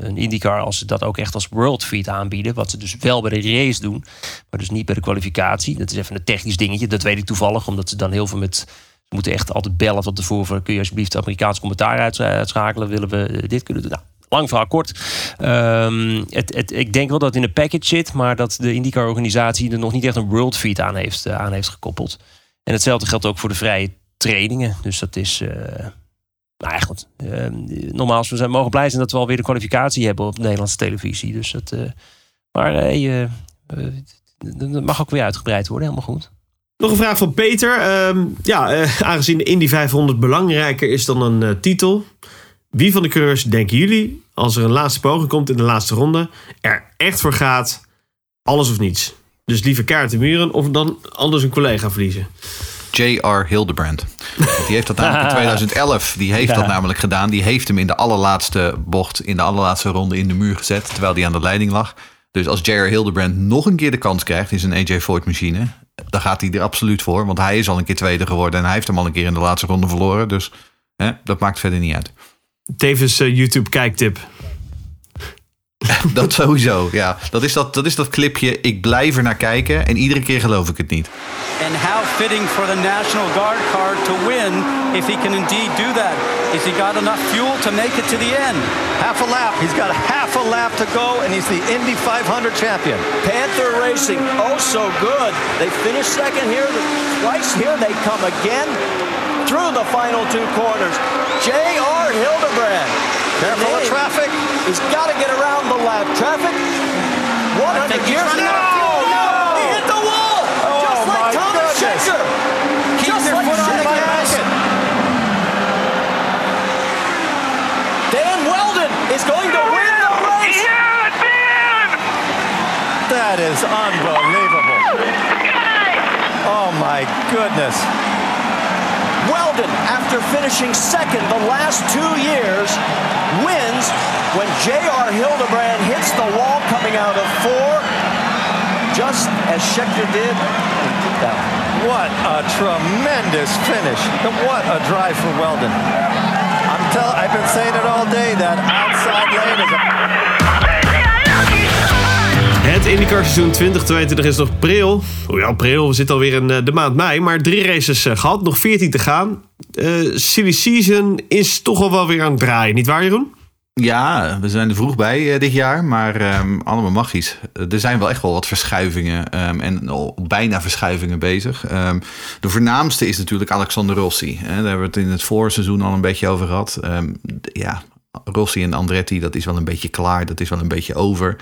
een IndyCar als ze dat ook echt als world feed aanbieden. Wat ze dus wel bij de race doen, maar dus niet bij de kwalificatie. Dat is even een technisch dingetje, dat weet ik toevallig, omdat ze dan heel veel met. Ze moeten echt altijd bellen tot tevoren. Kun je alsjeblieft Amerikaans commentaar uitschakelen? Willen we dit kunnen doen? Nou, lang verhaal kort. Um, het, ik denk wel dat het in de package zit, maar dat de IndyCar-organisatie er nog niet echt een world feed aan heeft, uh, aan heeft gekoppeld. En hetzelfde geldt ook voor de vrije trainingen. Dus dat is. Uh, nou ja, goed. Uh, we zijn, mogen blij zijn dat we alweer de kwalificatie hebben op Nederlandse televisie. Dus dat, maar dat mag ook weer uitgebreid worden, helemaal goed. Nog een vraag van Peter. Um, ja, aangezien de Indy 500 belangrijker is dan een titel. Wie van de coureurs denken jullie, als er een laatste poging komt in de laatste ronde, er echt voor gaat, alles of niets? Dus liever kaarten muren of dan anders een collega verliezen? J.R. Hildebrand. Die heeft dat namelijk in 2011 die heeft ja. dat namelijk gedaan. Die heeft hem in de allerlaatste bocht, in de allerlaatste ronde in de muur gezet. Terwijl hij aan de leiding lag. Dus als J.R. Hildebrand nog een keer de kans krijgt in zijn AJ Foyt machine. Dan gaat hij er absoluut voor. Want hij is al een keer tweede geworden. En hij heeft hem al een keer in de laatste ronde verloren. Dus hè, dat maakt verder niet uit. Tevens uh, YouTube kijktip. dat sowieso. Ja, dat is dat, dat is dat clipje. Ik blijf er naar kijken en iedere keer geloof ik het niet. And how fitting for the National Guard car to win if he can indeed do that. Is he got enough fuel to make it to the end? Half a lap. He's got a half a lap to go, and he's the Indy 500 champion. Panther Racing, oh so good. They finished second here, twice here. They come again through the final two corners. J.R. Hildebrand. Careful of traffic. He's got to get around the lap. Traffic. 100 years. running No, out of fuel. no, he hit the wall. Oh just Oh, like my Thomas goodness. Shaker. Keep just your like foot on the Shaker. gas. Dan Weldon is going to win the race. Yeah, Dan! That is unbelievable. Oh my goodness. Weldon, after finishing second the last two years, wins when J.R. Hildebrand hits the wall coming out of four, just as Scheckter did in 2000. What a tremendous finish. What a drive for Weldon. I'm tell I've been saying it all day that outside lane is a Het IndyCar seizoen 2022 is nog pril. Hoewel pril, we zitten alweer in eh, de maand mei. Maar drie races eh, gehad, nog 14 te gaan. Eh silly season is toch al wel weer aan het draaien, niet waar Jeroen? Ja, we zijn er vroeg bij dit jaar, maar ehm, allemaal magisch. Er zijn wel echt wel wat verschuivingen ehm, en al bijna verschuivingen bezig. Ehm, de voornaamste is natuurlijk Alexander Rossi. Hè. Daar hebben we het in het voorseizoen al een beetje over gehad. Ja, Rossi en Andretti, dat is wel een beetje klaar. Dat is wel een beetje over.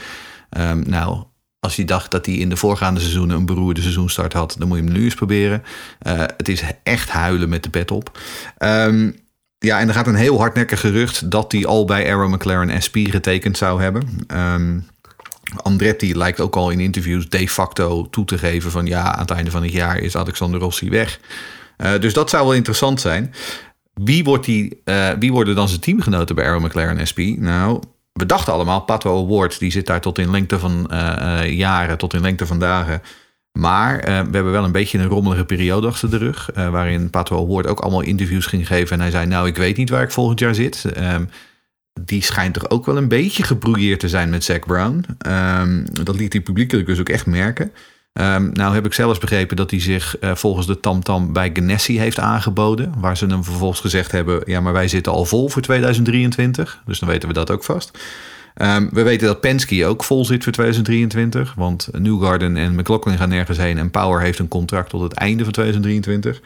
Ehm, nou, als je dacht dat hij in de voorgaande seizoenen een beroerde seizoenstart had, dan moet je hem nu eens proberen. Eh, het is echt huilen met de pet op. Ehm, ja, en er gaat een heel hardnekkig gerucht dat hij al bij Arrow McLaren SP getekend zou hebben. Ehm, Andretti lijkt ook al in interviews de facto toe te geven van ja, aan het einde van het jaar is Alexander Rossi weg. Eh, dus dat zou wel interessant zijn. Wie, wordt die, eh, wie worden dan zijn teamgenoten bij Arrow McLaren SP? Nou, we dachten allemaal, Pato Award, die zit daar tot in lengte van eh, eh, jaren, tot in lengte van dagen. Maar eh, we hebben wel een beetje een rommelige periode achter de rug. waarin Pato Award ook allemaal interviews ging geven. En hij zei, nou, ik weet niet waar ik volgend jaar zit. Ehm, die schijnt toch ook wel een beetje gebrouilleerd te zijn met Zac Brown. Ehm, dat liet hij publiekelijk dus ook echt merken. Ehm, nou heb ik zelfs begrepen dat hij zich eh, volgens de tamtam bij Ganassi heeft aangeboden. Waar ze hem vervolgens gezegd hebben... ja, maar wij zitten al vol voor 2023. Dus dan weten we dat ook vast. Ehm, we weten dat Penske ook vol zit voor 2023. Want Newgarden en McLaughlin gaan nergens heen. En Power heeft een contract tot het einde van 2023.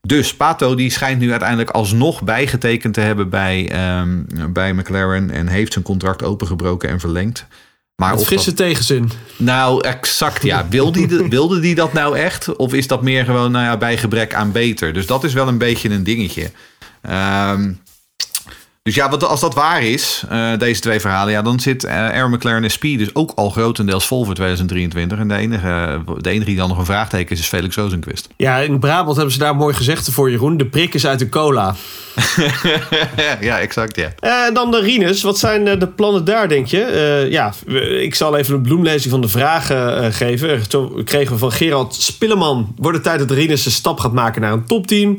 Dus Pato die schijnt nu uiteindelijk alsnog bijgetekend te hebben bij, ehm, bij McLaren. En heeft zijn contract opengebroken en verlengd. Maar frisse dat, tegenzin. nou, exact ja. Wilde die, wilde die dat nou echt? Of is dat meer gewoon nou ja, bij gebrek aan beter? Dus dat is wel een beetje een dingetje. Ehm, dus ja, wat, als dat waar is, eh, deze twee verhalen, ja, dan zit eh Aaron McLaren SP dus ook al grotendeels vol voor 2023. En de enige, de enige die dan nog een vraagteken is, is Felix Rozenquist. Ja, in Brabant hebben ze daar mooi gezegd voor Jeroen. De prik is uit de cola. ja, exact, ja. Eh, En dan de Rinus. Wat zijn de plannen daar, denk je? Ja, ik zal even een bloemlezing van de vragen geven. Zo kregen we van Gerald Spilleman. Wordt het tijd dat Rinus een stap gaat maken naar een topteam?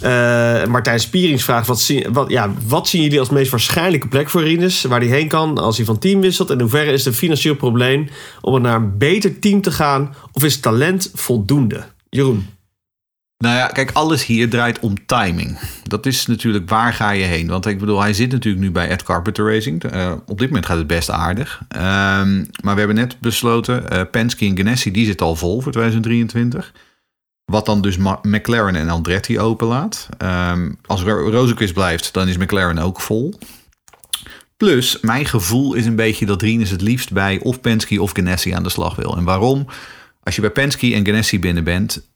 Eh, Martijn Spierings vraagt... Wat zien, wat, ja, wat zien jullie als meest waarschijnlijke plek voor Rinus? Waar hij heen kan als hij van team wisselt? En in hoeverre is het een financieel probleem... om naar een beter team te gaan? Of is talent voldoende? Jeroen. Nou ja, kijk, alles hier draait om timing. Dat is natuurlijk waar ga je heen. Want ik bedoel, hij zit natuurlijk nu bij Ed Carpenter Racing. Eh, op dit moment gaat het best aardig. Ehm, maar we hebben net besloten, eh Penske en Ganassi, die zit al vol voor 2023. Wat dan dus McLaren en Andretti openlaat. Ehm als Ro- blijft, dan is McLaren ook vol. Plus, mijn gevoel is een beetje dat Rinus het liefst bij of Penske of Ganassi aan de slag wil. En waarom? Als je bij Penske en Ganassi binnen bent,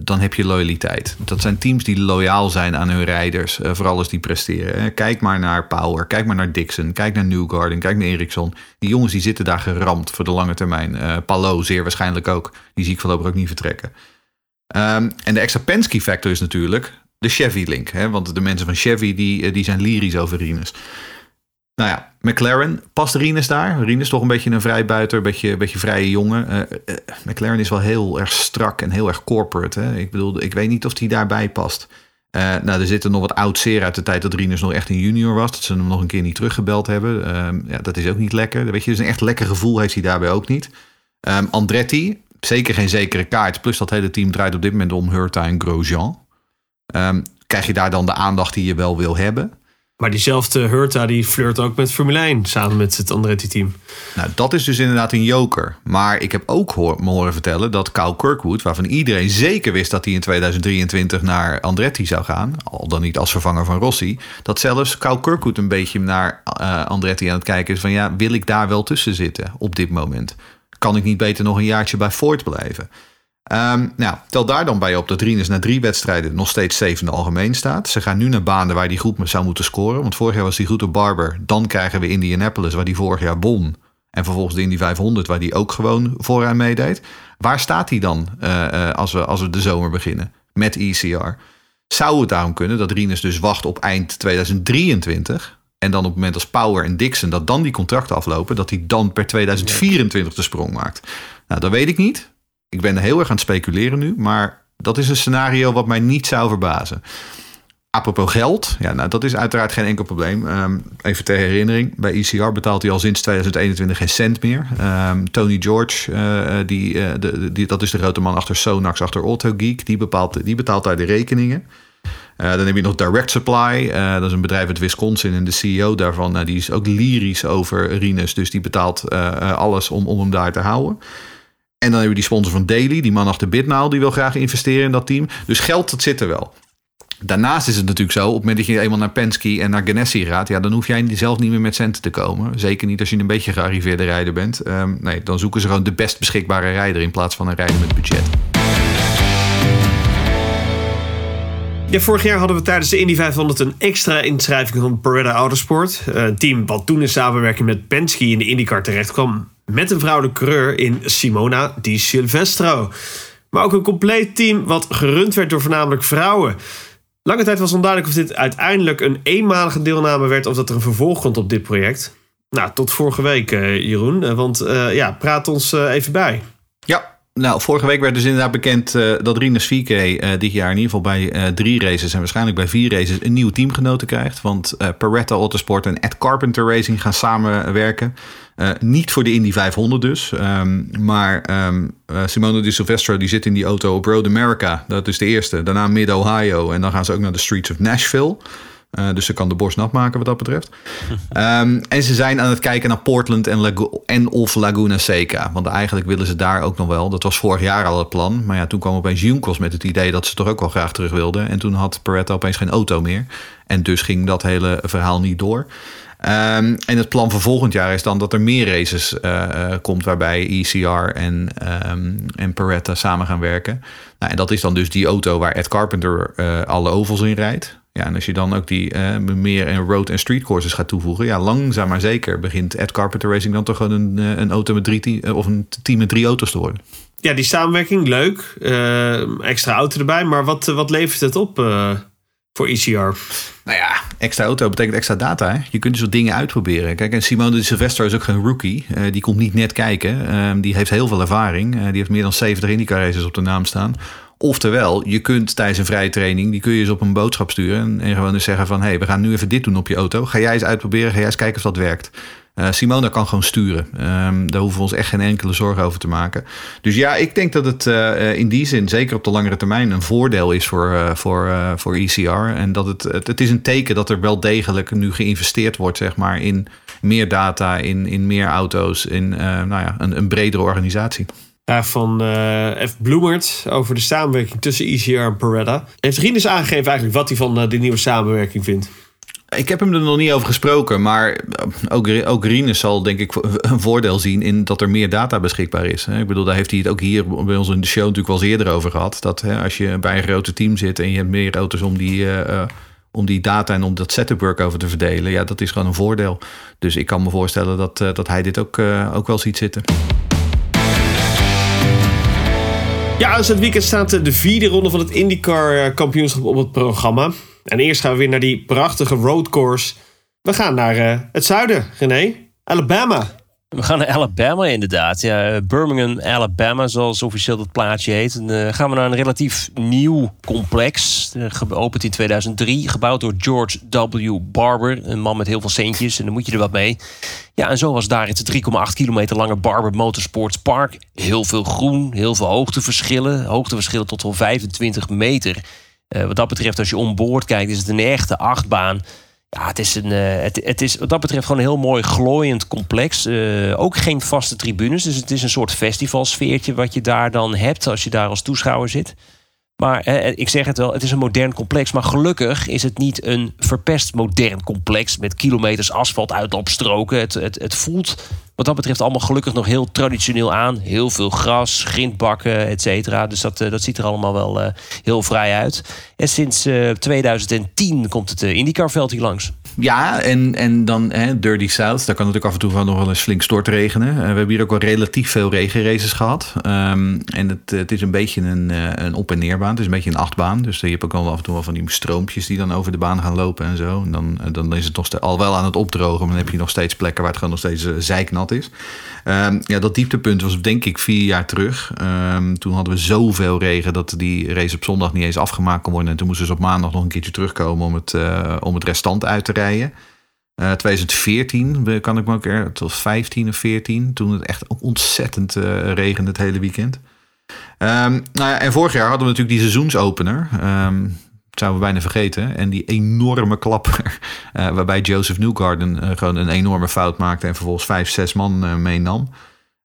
dan heb je loyaliteit. Dat zijn teams die loyaal zijn aan hun rijders, eh, vooral als die presteren. Kijk maar naar Power, kijk maar naar Dixon, kijk naar Newgarden, kijk naar Ericsson. Die jongens die zitten daar geramd voor de lange termijn. Eh Palo zeer waarschijnlijk ook. Die zie ik voorlopig ook niet vertrekken. Ehm, en de extra Penske factor is natuurlijk de Chevy-link. Want de mensen van Chevy die, eh, die zijn lyrisch over Rinus. Nou ja, McLaren, past Rinus daar? Rinus toch een beetje een vrijbuiter, een beetje, een beetje vrije jongen. Eh, eh, McLaren is wel heel erg strak en heel erg corporate. Hè? Ik bedoel, ik weet niet of hij daarbij past. Nou, er zit er nog wat oud zeer uit de tijd dat Rinus nog echt een junior was. Dat ze hem nog een keer niet teruggebeld hebben. Ehm, ja, dat is ook niet lekker. Weet je, dus een echt lekker gevoel heeft hij daarbij ook niet. Ehm, Andretti, zeker geen zekere kaart. Plus dat hele team draait op dit moment om Hurta en Grosjean. Ehm, krijg je daar dan de aandacht die je wel wil hebben? Maar diezelfde Hurta die flirt ook met Formule 1 samen met het Andretti-team. Nou, dat is dus inderdaad een joker. Maar ik heb ook hoor, me horen vertellen dat Kyle Kirkwood, waarvan iedereen zeker wist dat hij in 2023 naar Andretti zou gaan, al dan niet als vervanger van Rossi, dat zelfs Kyle Kirkwood een beetje naar eh, Andretti aan het kijken is van ja, wil ik daar wel tussen zitten op dit moment? Kan ik niet beter nog een jaartje bij Ford blijven? Ehm, nou, tel daar dan bij op dat Rinus na drie wedstrijden nog steeds zevende algemeen staat. Ze gaan nu naar banen waar die goed zou moeten scoren. Want vorig jaar was hij goed op Barber. Dan krijgen we Indianapolis, waar die vorig jaar won. En vervolgens de Indy 500, waar die ook gewoon vooraan meedeed. Waar staat hij dan eh, eh, als, we, als we de zomer beginnen met ECR? Zou het daarom kunnen dat Rinus dus wacht op eind 2023... En dan op het moment als Power en Dixon dat dan die contracten aflopen, dat hij dan per 2024 de sprong maakt. Nou, dat weet ik niet. Ik ben heel erg aan het speculeren nu, maar dat is een scenario wat mij niet zou verbazen. Apropos geld, ja, nou, dat is uiteraard geen enkel probleem. Ehm, even ter herinnering, bij ECR betaalt hij al sinds 2021 geen cent meer. Ehm, Tony George, eh, die, uh, de, die, dat is de grote man achter Sonax, achter AutoGeek, die, bepaalt, die betaalt daar de rekeningen. Uh, dan heb je nog Direct Supply, dat is een bedrijf uit Wisconsin en de CEO daarvan, die is ook lyrisch over Rinus, dus die betaalt alles om, om hem daar te houden. En dan hebben we die sponsor van Daily, die man achter Bitmaal, die wil graag investeren in dat team. Dus geld, dat zit er wel. Daarnaast is het natuurlijk zo, op het moment dat je eenmaal naar Penske en naar Ganassi gaat, ja, dan hoef jij zelf niet meer met centen te komen. Zeker niet als je een beetje gearriveerde rijder bent. Um, nee, dan zoeken ze gewoon de best beschikbare rijder in plaats van een rijder met budget. Ja, vorig jaar hadden we tijdens de Indy 500 een extra inschrijving van Beretta Autosport. Een team wat toen in samenwerking met Penske in de IndyCar terecht kwam met een vrouwelijke coureur in Simona Di Silvestro. Maar ook een compleet team wat gerund werd door voornamelijk vrouwen. Lange tijd was onduidelijk of dit uiteindelijk een eenmalige deelname werd of dat er een vervolg komt op dit project. Nou, tot vorige week, uh, Jeroen. Uh, want ja, praat ons even bij. Ja, nou, vorige week werd dus inderdaad bekend uh, dat Rinus Vieke uh, dit jaar in ieder geval bij uh, drie races en waarschijnlijk bij vier races een nieuwe teamgenoten krijgt. Want Peretta Autosport en Ed Carpenter Racing gaan samenwerken. niet voor de Indy 500 dus, um, maar um, Simone Di Silvestro die zit in die auto op Road America. Dat is de eerste. Daarna Mid-Ohio en dan gaan ze ook naar de streets of Nashville. Uh, dus ze kan de borst nat maken wat dat betreft. um, en ze zijn aan het kijken naar Portland en, Lagu en of Laguna Seca. Want eigenlijk willen ze daar ook nog wel. Dat was vorig jaar al het plan. Maar ja, toen kwam opeens Junkos met het idee dat ze toch ook wel graag terug wilden. En toen had Peretta opeens geen auto meer. En dus ging dat hele verhaal niet door. Um, en het plan voor volgend jaar is dan dat er meer races uh, uh, komt waarbij ECR en, um, en Peretta samen gaan werken. Nou, en dat is dan dus die auto waar Ed Carpenter alle ovals in rijdt. Ja, en als je dan ook die uh, meer en road en street courses gaat toevoegen, ja, langzaam maar zeker begint Ed Carpenter Racing dan toch gewoon een, een auto met drie of een team met drie auto's te worden. Ja, die samenwerking, leuk. Uh, extra auto erbij, maar wat, wat levert het op uh, voor ECR? Nou ja, extra auto betekent extra data. Hè? Je kunt dus wat dingen uitproberen. Kijk, en Simone de Silvestro is ook geen rookie. Die komt niet net kijken. Uh, die heeft heel veel ervaring. Die heeft meer dan 70 IndyCar races op de naam staan. Oftewel, je kunt tijdens een vrije training, die kun je eens op een boodschap sturen. En, gewoon eens zeggen van, hé, hey, we gaan nu even dit doen op je auto. Ga jij eens uitproberen, ga jij eens kijken of dat werkt. Uh, Simona kan gewoon sturen. Um, daar hoeven we ons echt geen enkele zorgen over te maken. Dus ja, ik denk dat het uh, in die zin, zeker op de langere termijn, een voordeel is voor, uh, voor, voor ECR. En dat het, het, het, is een teken dat er wel degelijk nu geïnvesteerd wordt, zeg maar, in meer data, in, in meer auto's, in nou ja, een, een bredere organisatie. Ja, van uh, F. Bloemert over de samenwerking tussen ECR en Beretta. Heeft Rinus aangegeven eigenlijk wat hij van uh, de nieuwe samenwerking vindt? Ik heb hem er nog niet over gesproken, maar ook, ook Rinus zal denk ik een voordeel zien in dat er meer data beschikbaar is. Ik bedoel, daar heeft hij het ook hier bij ons in de show natuurlijk wel eens eerder over gehad. Dat hè, als je bij een grote team zit en je hebt meer auto's om die, om die data en om dat setup work over te verdelen, ja, dat is gewoon een voordeel. Dus ik kan me voorstellen dat, dat hij dit ook, ook wel ziet zitten. Ja, dus het weekend staat de vierde ronde van het IndyCar kampioenschap op het programma. En eerst gaan we weer naar die prachtige roadcourse. We gaan naar uh, het zuiden, René. Alabama. We gaan naar Alabama inderdaad. Ja, Birmingham, Alabama, zoals officieel dat plaatsje heet. En, eh, gaan we naar een relatief nieuw complex. eh, geopend in 2003. Gebouwd door George W. Barber. Een man met heel veel centjes. En dan moet je er wat mee. Ja, en zo was daar het 3,8 kilometer lange Barber Motorsports Park. Heel veel groen, heel veel hoogteverschillen. Hoogteverschillen tot wel 25 meter. Eh, wat dat betreft, als je onboord kijkt, is het een echte achtbaan. Ja, het is, een, eh, het, het is wat dat betreft gewoon een heel mooi glooiend complex. Eh, ook geen vaste tribunes, dus het is een soort festivalsfeertje wat je daar dan hebt als je daar als toeschouwer zit. Maar eh, ik zeg het wel, het is een modern complex. Maar gelukkig is het niet een verpest modern complex met kilometers asfalt uitloopstroken. Het, het, het voelt wat dat betreft allemaal gelukkig nog heel traditioneel aan. Heel veel gras, grindbakken, et cetera. Dus dat, eh, dat ziet er allemaal wel eh, heel vrij uit. En sinds eh, 2010 komt het uh, IndyCar-veld hier langs. Ja, en, en dan hè, Dirty South. Daar kan natuurlijk af en toe van nog wel eens flink stortregenen. Uh, we hebben hier ook wel relatief veel regenraces gehad. Um, en het, het is een beetje een, uh, een op- en neerbaan. Het is een beetje een achtbaan. Dus je hebt ook al af en toe wel van die stroompjes die dan over de baan gaan lopen en zo. En dan, dan is het al wel aan het opdrogen. Maar dan heb je nog steeds plekken waar het gewoon nog steeds zeiknat is. Um, ja, dat dieptepunt was denk ik vier jaar terug. Um, toen hadden we zoveel regen dat die race op zondag niet eens afgemaakt kon worden. En toen moesten ze op maandag nog een keertje terugkomen om het, om het restant uit te rijden. Uh, 2014 kan ik me ook er, het was 15 of 14, toen het echt ontzettend uh, regende het hele weekend. Um, nou ja, en vorig jaar hadden we natuurlijk die seizoensopener. Um, dat zouden we bijna vergeten. En die enorme klapper. Uh, waarbij Joseph Newgarden gewoon een enorme fout maakte. En vervolgens vijf, zes man meenam.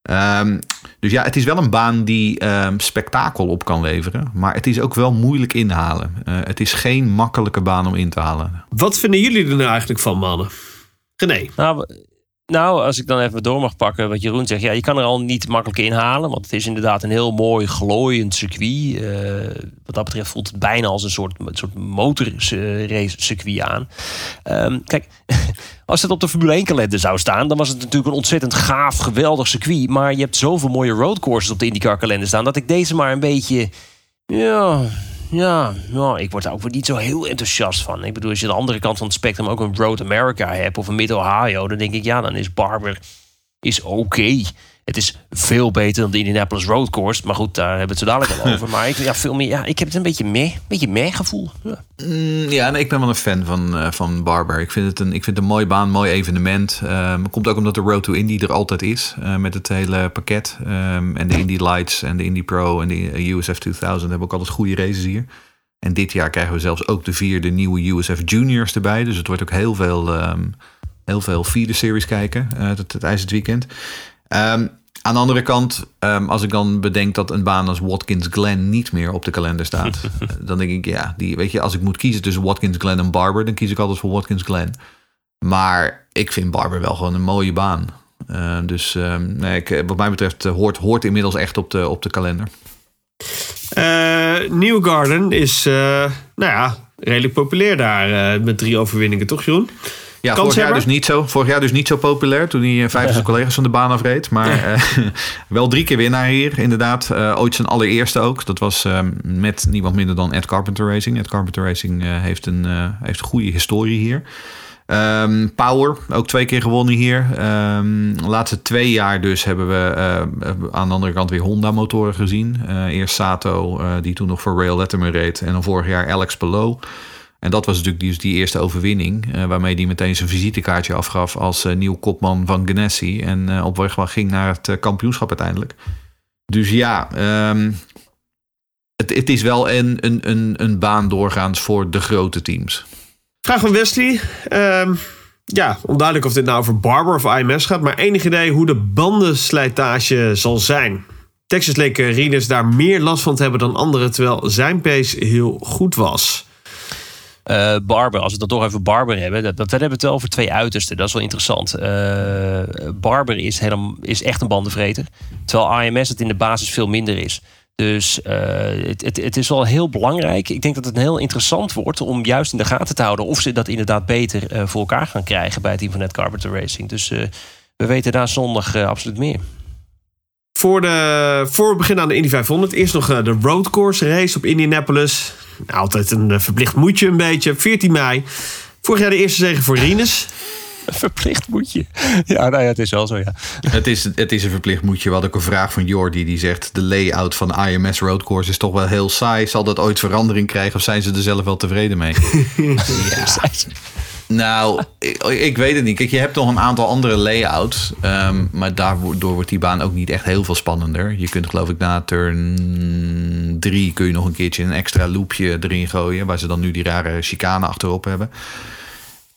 Um, dus ja, het is wel een baan die um, spektakel op kan leveren. Maar het is ook wel moeilijk inhalen. Uh, het is geen makkelijke baan om in te halen. Wat vinden jullie er nou eigenlijk van, mannen? René? Nou, nou, als ik dan even door mag pakken wat Jeroen zegt. Ja, je kan er al niet makkelijk inhalen. Want het is inderdaad een heel mooi glooiend circuit. Uh, wat dat betreft voelt het bijna als een soort, soort motorrace circuit aan. Um, kijk, als het op de Formule 1 kalender zou staan... dan was het natuurlijk een ontzettend gaaf, geweldig circuit. Maar je hebt zoveel mooie roadcourses op de IndyCar kalender staan... dat ik deze maar een beetje... Ja, ja, nou, ik word daar ook niet zo heel enthousiast van. Ik bedoel, als je de andere kant van het spectrum ook een Road America hebt of een Mid-Ohio, dan denk ik, ja, dan is Barber is oké. Het is veel beter dan de Indianapolis Road Course. Maar goed, daar hebben we het zo dadelijk al over. Maar ik, ja, veel meer, ja, ik heb het een beetje meh, een beetje meh gevoel. Ja, mm, ja nee, ik ben wel een fan van, uh, van Barber. Ik vind, het een, ik vind het een mooie baan, mooi evenement. Um, komt ook omdat de Road to Indy er altijd is. Uh, met het hele pakket. Um, en de Indy Lights en de Indy Pro en de USF 2000 hebben ook altijd goede races hier. En dit jaar krijgen we zelfs ook de vierde nieuwe USF Juniors erbij. Dus het wordt ook heel veel, um, heel veel vierde series kijken uh, tijdens het weekend. Um, aan de andere kant, um, als ik dan bedenk dat een baan als Watkins Glen niet meer op de kalender staat, dan denk ik, ja, die, weet je, als ik moet kiezen tussen Watkins Glen en Barber, dan kies ik altijd voor Watkins Glen. Maar ik vind Barber wel gewoon een mooie baan. Uh, dus um, nee, ik, wat mij betreft hoort, hoort inmiddels echt op de, op de kalender. Uh, New Garden is, nou ja, redelijk populair daar met drie overwinningen, toch Jeroen? Ja, vorig jaar, dus niet zo, vorig jaar dus niet zo populair toen hij vijf ja. collega's van de baan afreed. Maar uh, wel drie keer winnaar hier, inderdaad. Uh, ooit zijn allereerste ook. Dat was uh, met niemand minder dan Ed Carpenter Racing. Ed Carpenter Racing heeft, een, heeft een goede historie hier. Um, Power, ook twee keer gewonnen hier. Um, de laatste twee jaar dus hebben we aan de andere kant weer Honda motoren gezien. eerst Sato, die toen nog voor Rail Letterman reed. En dan vorig jaar Alex Palou. En dat was natuurlijk die, die eerste overwinning. Uh, waarmee hij meteen zijn visitekaartje afgaf als uh, nieuw kopman van Ganassi. En uh, op weg ging naar het kampioenschap uiteindelijk. Dus ja, um, het, het, is wel een, een, een, baan doorgaans voor de grote teams. Vraag van Wesley. Um, ja, onduidelijk of dit nou over Barber of IMS gaat. Maar enig idee hoe de bandenslijtage zal zijn. Texas leek Rinus daar meer last van te hebben dan anderen. Terwijl zijn pace heel goed was. Uh, Barber, als we het dan toch even Barber hebben, dat, dat, dat hebben we het over twee uitersten. Dat is wel interessant. Uh, Barber is, helemaal, is echt een bandenvreter. Terwijl IMS het in de basis veel minder is. Dus uh, het, het, het, is wel heel belangrijk. Ik denk dat het heel interessant wordt om juist in de gaten te houden of ze dat inderdaad beter voor elkaar gaan krijgen bij het team van Net Carpenter Racing. Dus we weten daar zondag absoluut meer. Voor, de, voor we beginnen aan de Indy 500, eerst nog de road course race op Indianapolis. Altijd een verplicht moedje een beetje. 14 mei. Vorig jaar de eerste zege voor Rinus. Verplicht moet je. Ja, nou ja, het is wel zo, ja. Het is, het is een verplicht moetje. We hadden ook een vraag van Jordi die zegt... de layout van de IMS Roadcourse is toch wel heel saai. Zal dat ooit verandering krijgen of zijn ze er zelf wel tevreden mee? Nou, ik, ik weet het niet. Kijk, je hebt nog een aantal andere layouts. ehm, maar daardoor wordt die baan ook niet echt heel veel spannender. Je kunt geloof ik na turn 3 kun je nog een keertje een extra loopje erin gooien. Waar ze dan nu die rare chicane achterop hebben.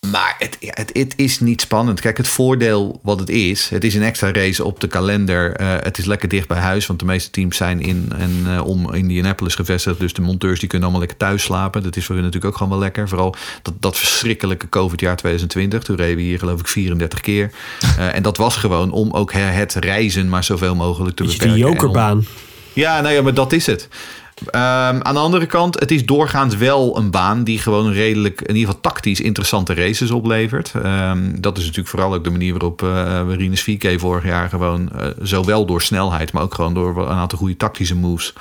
Maar het, het, het is niet spannend. Kijk, het voordeel wat het is, het is een extra race op de kalender. Eh, het is lekker dicht bij huis, want de meeste teams zijn in en eh, om Indianapolis gevestigd. Dus de monteurs die kunnen allemaal lekker thuis slapen. Dat is voor hun natuurlijk ook gewoon wel lekker. Vooral dat, dat verschrikkelijke COVID-jaar 2020. Toen reden we hier geloof ik 34 keer. Eh, en dat was gewoon om ook het reizen maar zoveel mogelijk te beperken. die En om- jokerbaan. ja, nou ja, maar dat is het. Ehm, aan de andere kant, het is doorgaans wel een baan die gewoon redelijk, in ieder geval tactisch interessante races oplevert. Ehm, dat is natuurlijk vooral ook de manier waarop uh, Rinus VK vorig jaar gewoon, eh, zowel door snelheid, maar ook gewoon door een aantal goede tactische moves,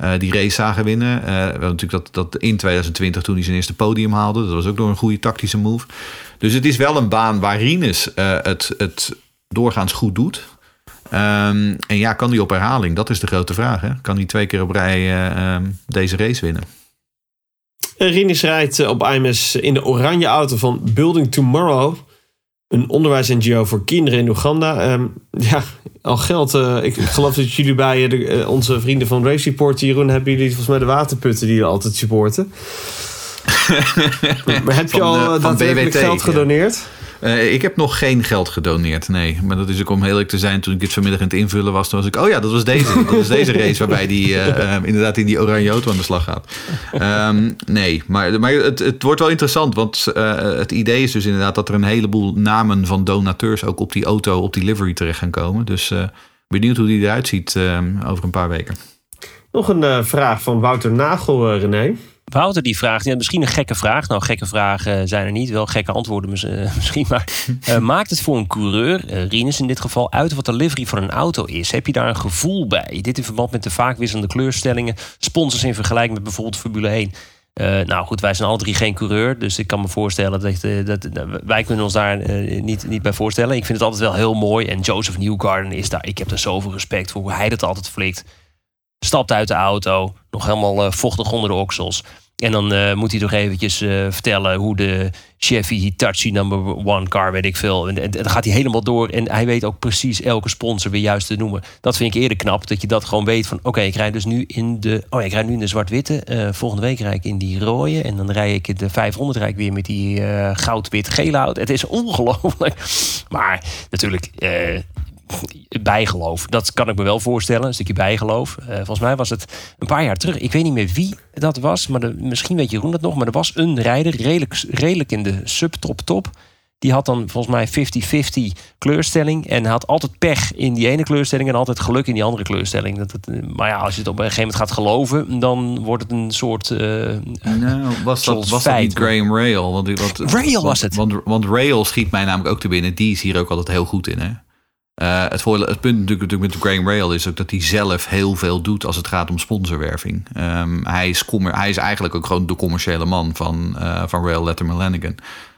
eh, die race zagen winnen. Eh, hadden natuurlijk dat, dat in 2020 toen hij zijn eerste podium haalde. Dat was ook door een goede tactische move. Dus het is wel een baan waar Rinus eh, het, het doorgaans goed doet. Ehm, en ja, kan hij op herhaling? Dat is de grote vraag. Hè? Kan hij twee keer op rij eh, ehm, deze race winnen? Rinus rijdt eh, op IMS in de oranje auto van Building Tomorrow. Een onderwijs-NGO voor kinderen in Oeganda. Ehm, ja, al geld. eh, ik, geloof dat jullie bij eh, de, eh, onze vrienden van Race Report, Jeroen, hebben jullie volgens mij de waterputten die je altijd supporten. maar heb je al eh, eh, daadwerkelijk BWT, geld ja. Eh, ik heb nog geen geld gedoneerd, nee. Maar dat is ook om eerlijk te zijn. Toen ik dit vanmiddag aan het invullen was, toen was ik... Oh ja, dat was deze. Dat was deze race waarbij die eh, eh, inderdaad in die oranje auto aan de slag gaat. Ehm, nee, maar, maar het, het wordt wel interessant. Want het idee is dus inderdaad dat er een heleboel namen van donateurs... ook op die auto, op die livery terecht gaan komen. Dus benieuwd hoe die eruit ziet eh, over een paar weken. Nog een vraag van Wouter Nagel, René. Wouter die vraagt, ja, misschien een gekke vraag. Nou, gekke vragen zijn er niet. Wel gekke antwoorden eh, misschien. Maar eh, maakt het voor een coureur, eh, Rinus in dit geval, uit wat de livery van een auto is? Heb je daar een gevoel bij? Dit in verband met de vaak wisselende kleurstellingen. Sponsors in vergelijking met bijvoorbeeld Formule 1. Eh, nou goed, wij zijn alle drie geen coureur. Dus ik kan me voorstellen dat, dat, dat- wij kunnen ons daar niet, niet bij voorstellen. Ik vind het altijd wel heel mooi. En Joseph Newgarden is daar. Ik heb er zoveel respect voor hoe hij dat altijd flikt. Stapt uit de auto, nog helemaal eh, vochtig onder de oksels. En dan eh, moet hij toch eventjes eh, vertellen hoe de Chevy Hitachi number one car, weet ik veel. En, en, dan gaat hij helemaal door. En hij weet ook precies elke sponsor weer juist te noemen. Dat vind ik eerder knap, dat je dat gewoon weet van... oké, ik rijd dus nu in de... Oh ja, ik rijd nu in de zwart-witte. Volgende week rijd ik in die rode. En dan rijd ik de 500 rijd ik weer met die goud-wit-gele auto. Het is ongelooflijk. Maar natuurlijk... bijgeloof. Dat kan ik me wel voorstellen, een stukje bijgeloof. Eh, volgens mij was het een paar jaar terug. Ik weet niet meer wie dat was, maar de- misschien weet Jeroen dat nog. Maar er was een rijder, redelijk, redelijk in de subtop top. Die had dan volgens mij 50-50 kleurstelling. En had altijd pech in die ene kleurstelling en altijd geluk in die andere kleurstelling. Dat het, eh, maar ja, als je het op een gegeven moment gaat geloven, dan wordt het een soort. eh, Nou, was dat, was dat niet Graham Rail? Want, wat, Rail was het. Want, want Rail schiet mij namelijk ook te binnen. Die is hier ook altijd heel goed in. Hè? Eh, het, het punt natuurlijk, natuurlijk met Graham Rail is ook dat hij zelf heel veel doet als het gaat om sponsorwerving. Ehm, hij, is hij is eigenlijk ook gewoon de commerciële man van, eh, van Rail Letterman Lanigan.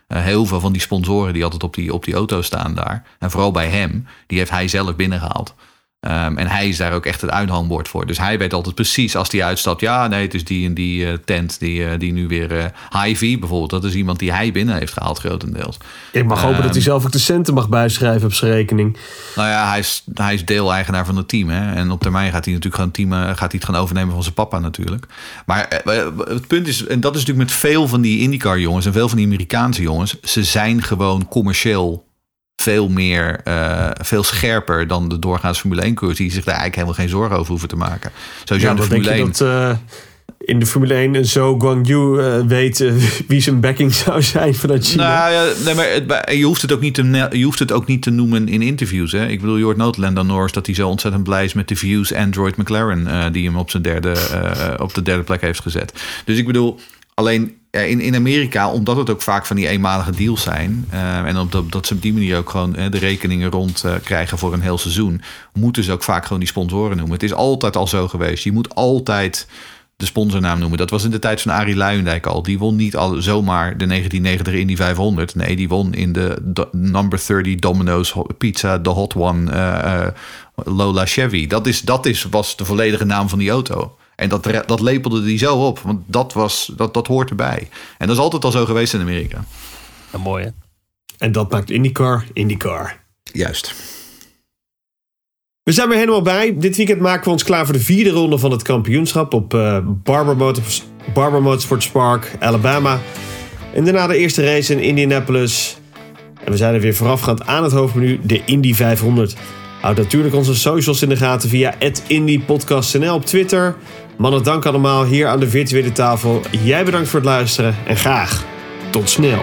Eh, heel veel van die sponsoren die altijd op die, op die auto staan daar. En vooral bij hem, die heeft hij zelf binnengehaald. Ehm, en hij is daar ook echt het uithangbord voor. Dus hij weet altijd precies als hij uitstapt. Ja, nee, het is die en die eh, tent die, eh, die nu weer... eh Hy-Vee bijvoorbeeld, dat is iemand die hij binnen heeft gehaald grotendeels. Ik mag hopen dat hij Ehm, zelf ook de centen mag bijschrijven op zijn rekening. Nou ja, hij is, hij is deel-eigenaar van het team. Hè? En op termijn gaat hij natuurlijk gewoon team, gaat hij het gaan overnemen van zijn papa natuurlijk. Maar het punt is, en dat is natuurlijk met veel van die IndyCar jongens en veel van die Amerikaanse jongens, ze zijn gewoon commercieel veel meer, eh, veel scherper dan de doorgaans Formule 1 coureurs die zich daar eigenlijk helemaal geen zorgen over hoeven te maken. Sowieso Ja, de wat denk je 1. dat eh, in de Formule 1 een zo Guangyu eh, weet eh, wie zijn backing zou zijn vanuit China? Nou ja, nee, maar het, je, hoeft het ook niet te, je hoeft het ook niet te noemen in interviews. Hè? Ik bedoel, je hoort Norris dat hij zo ontzettend blij is met de views Android McLaren, eh, die hem op, zijn derde, eh, op de derde plek heeft gezet. Dus ik bedoel, alleen in, in Amerika, omdat het ook vaak van die eenmalige deals zijn, eh, en omdat dat ze op die manier ook gewoon eh, de rekeningen rond eh, krijgen voor een heel seizoen, moeten ze ook vaak gewoon die sponsoren noemen. Het is altijd al zo geweest. Je moet altijd de sponsornaam noemen. Dat was in de tijd van Arie Luijendijk al. Die won niet al zomaar de 1990 Indy 500. Nee, die won in de number 30 Domino's Pizza, de Hot One, Lola Chevy. Dat, is, dat is, was de volledige naam van die auto. En dat, dat lepelde die zo op, want dat, was, dat, dat hoort erbij. En dat is altijd al zo geweest in Amerika. Ja, mooi hè? En dat maakt IndyCar IndyCar. Juist. We zijn weer helemaal bij. Dit weekend maken we ons klaar voor de vierde ronde van het kampioenschap op eh Barber, Motors, Barber Motorsports Park, Alabama. En daarna de eerste race in Indianapolis. En we zijn er weer voorafgaand aan het hoofdmenu, de Indy 500. Houd natuurlijk onze socials in de gaten via @indypodcastnl op Twitter. Mannen, dank allemaal hier aan de virtuele tafel. Jij bedankt voor het luisteren en graag tot snel.